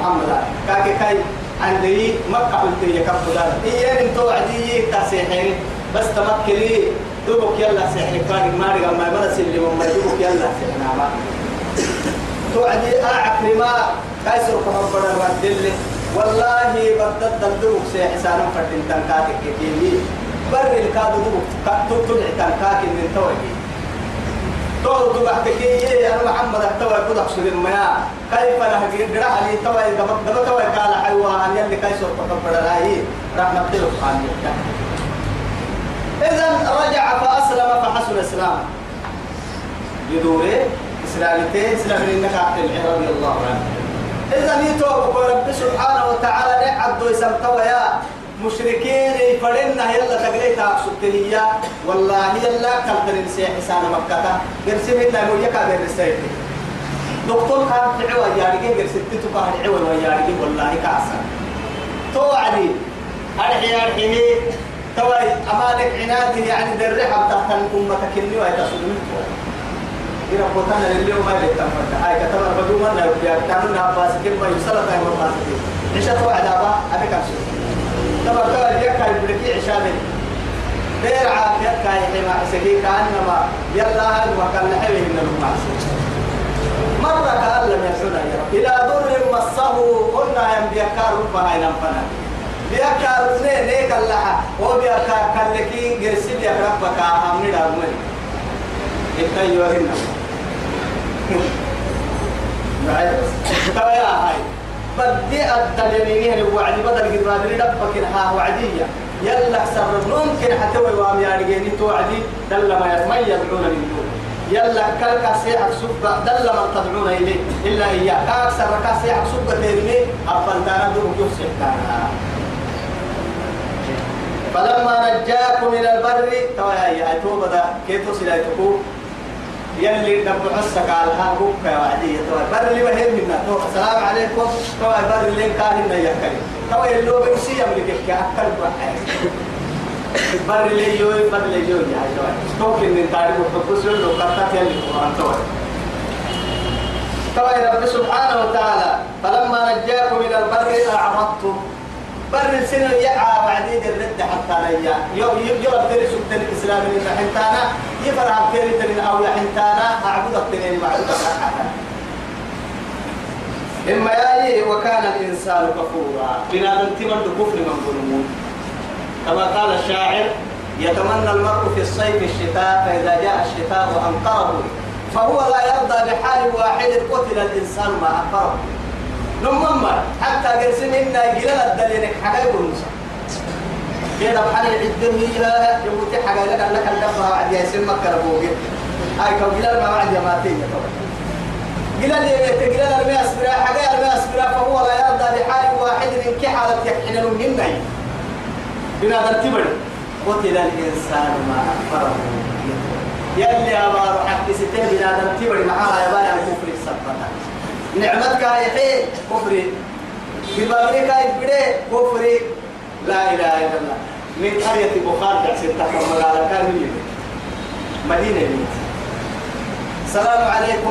محمد. كاكي كاي عندي مكة قلت يا كفدان إيه أنت وعدي تسحر بس تمكلي دوبك يلا سحر كان ما رجع ما بدأ سلم ما دوبك يلا سحر ما توعدي أعقل ما كايسر بدر بدل والله بدل دوبك سحر سالم فتن تنكاتك كيني بر الكادو دوبك. تطلع تنكاك من توعدي. تو بحكي إيه؟ أنا محمد أحتوى يقول أقصد المياه. كيف له جرا علي توي دم دم توي قال حيوان. يلي كيسر تكبر لاي رحمة الله سبحانه إذا رجع فأسلم فحسن إسلام يدوري إسلامته إسلام إنك عبد رضي الله عنه. إذا يتوب رب سبحانه وتعالى نعبد يسمتوا يا مشركين يفرنا يلا أقصد هي والله يلا كالتن سيح حسان مكة. قرسي من لا موجكا بالرسائل دكتور كان تعوى يارجي قرسي تتوقع تعوى ويارجي والله كاسا. توعدي. أرحي أرحي توي أمانك عنادي يعني درحة تحت أمة كني ويتصدمت إذا قلتنا لليوم ما يتمنى هاي كتب البدو من لا كانوا ناباس كل ما تايم ما عشاء توعد أبا؟ أنا كان شو تبى تبى يكا يبركي عشاء من دير عاد يكا يحمى سكي كأنما يلا هل وكان نحوي من المعصية مرة كأن لم يسنا إلى ضر مصه قلنا يم بيكار ربها ينفنا بيكار نه نه كلها وبيكار كلكي جرسي بيكار بكا هم ندارمني إنت يوهنا تبا بدي الدليلين الوعد بدل ما دري دبك ها وعدية. يلا سر ممكن حتى وام يعني توعدي دل ما ما يدعون من دون. يلا كلك سيح سب دل من تدعون إليه. إلا إياه. أكثر ركا سيح سب تيرمي أفنتانا دون يفسح فلما نجاكم من البر تويا يا توبة كيف تصل يلي دب حسك على هاكوك يا وعدي توي بر اللي بهم منا السلام عليكم. توي بر اللي كاهن يا كريم. توي اللي بيسي يملك كأكل بر اللي يوي بر اللي يوي يا توي توك إن تاريخ وتقصر لو كتات يلي القرآن توي توي رب سبحانه وتعالى فلما نجاكم من البر أعرضتم بر السنة يعى بعدين الرد حتى نيا يوم يوم تري سبت الإسلام اللي حنتانا يفرح تري تري أو حنتانا أعبد التنين معبود إما ياي وكان الإنسان كفورا. بنا ننتمد كفر من ظلمون كما قال الشاعر يتمنى المرء في الصيف الشتاء فإذا جاء الشتاء وأنقره فهو لا يرضى بحال واحد قتل الإنسان ما أقره نمما حتى قرسم إنا جلال الدليل حقا يقول كده بحال العدم هي يقول حقا لك لك الدفع وعد يسمى كربوك هاي كو جلال ما وعد يماتين جلال يبيت جلال الماء أسبرا حقا الماء أسبرا فهو لا يرضى بحال واحد إن كي حالة يححن منا بنا ترتبر قتل الإنسان ما أكبره. يلي أبا حق ستين بنا ترتبر معاها يبايع الكفر السبتة. نعمتك هاي حين كفري ببابريك هاي بدي كفري لا إله إلا الله. من قرية بخار جالسين تحت مقالة كان مدينة. السلام عليكم.